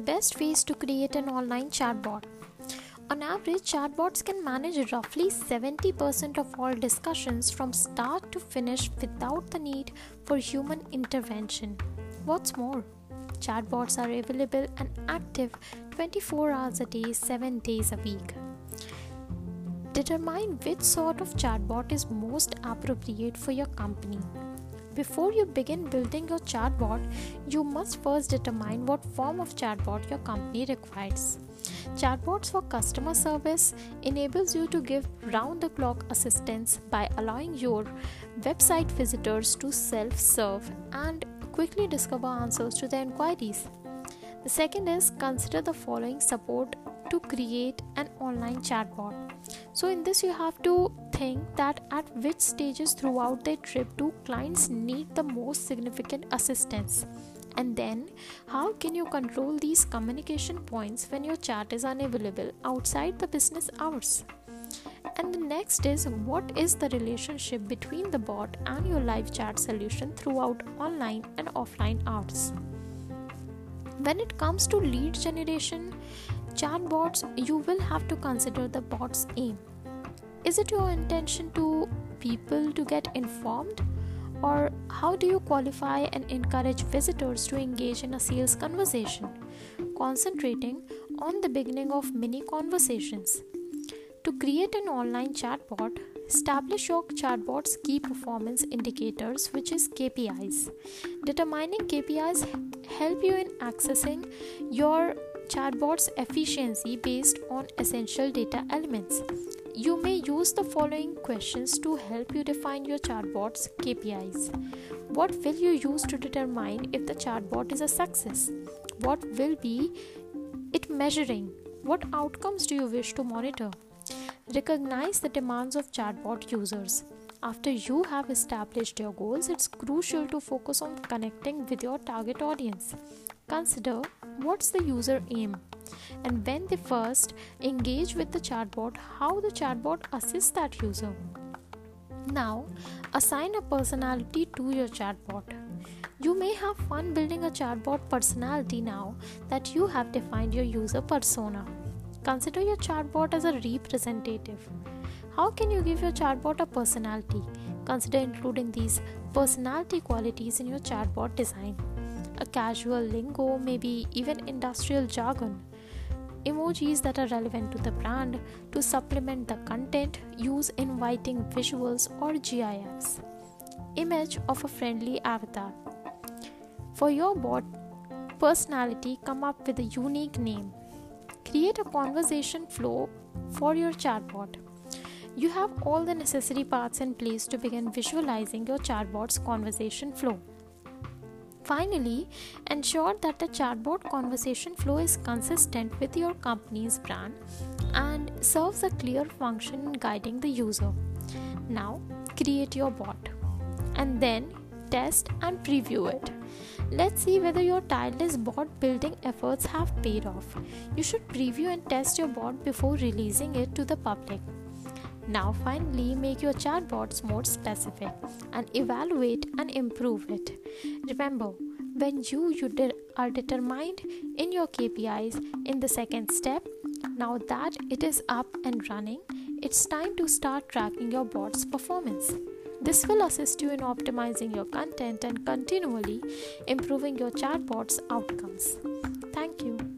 The best ways to create an online chatbot. On average, chatbots can manage roughly 70% of all discussions from start to finish without the need for human intervention. What's more, chatbots are available and active 24 hours a day, 7 days a week. Determine which sort of chatbot is most appropriate for your company. Before you begin building your chatbot, you must first determine what form of chatbot your company requires. Chatbots for customer service enables you to give round the clock assistance by allowing your website visitors to self-serve and quickly discover answers to their inquiries. The second is consider the following support to create an online chatbot. So in this you have to think that at which stages throughout their trip do clients need the most significant assistance? And then how can you control these communication points when your chat is unavailable outside the business hours? And the next is what is the relationship between the bot and your live chat solution throughout online and offline hours? When it comes to lead generation chatbots you will have to consider the bot's aim is it your intention to people to get informed? Or how do you qualify and encourage visitors to engage in a sales conversation? Concentrating on the beginning of mini conversations. To create an online chatbot establish your chatbot's key performance indicators which is KPIs determining KPIs help you in accessing your chatbot's efficiency based on essential data elements you may use the following questions to help you define your chatbot's KPIs. What will you use to determine if the chatbot is a success? What will be it measuring? What outcomes do you wish to monitor? Recognize the demands of chatbot users. After you have established your goals, it's crucial to focus on connecting with your target audience. Consider what's the user aim and when they first engage with the chatbot, how the chatbot assists that user. Now, assign a personality to your chatbot. You may have fun building a chatbot personality now that you have defined your user persona. Consider your chatbot as a representative. How can you give your chatbot a personality? Consider including these personality qualities in your chatbot design. A casual lingo, maybe even industrial jargon emojis that are relevant to the brand to supplement the content use inviting visuals or gifs image of a friendly avatar. For your bot personality come up with a unique name. Create a conversation flow for your chatbot. You have all the necessary parts in place to begin visualizing your chatbot's conversation flow Finally, ensure that the chatbot conversation flow is consistent with your company's brand and serves a clear function in guiding the user. Now, create your bot and then test and preview it. Let's see whether your tireless bot building efforts have paid off. You should preview and test your bot before releasing it to the public. Now, finally, make your chatbots more specific and evaluate and improve it. Remember, when you, you de- are determined in your KPIs in the second step, now that it is up and running, it's time to start tracking your bot's performance. This will assist you in optimizing your content and continually improving your chatbot's outcomes. Thank you.